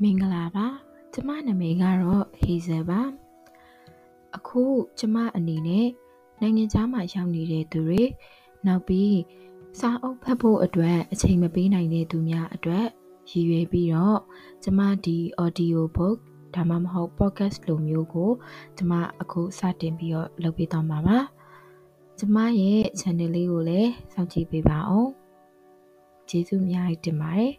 မင်္ဂလာပါကျမနာမည်ကတော့ဟေဇယ်ပါအခုကျမအနေနဲ့နိုင်ငံခြားမှာရောက်နေတဲ့သူတွေနောက်ပြီးစာအုပ်ဖတ်ဖို့အတွက်အချိန်မပေးနိုင်တဲ့သူများအတွက်ရည်ရွယ်ပြီးတော့ကျမဒီ audio book ဒါမှမဟုတ် podcast လိုမျိုးကိုကျမအခုစတင်ပြီးတော့လုပ်ပေးသွားမှာပါကျမရဲ့ channel လေးကိုလည်းစောင့်ကြည့်ပေးပါအောင်ကျေးဇူးအများကြီးတင်ပါတယ်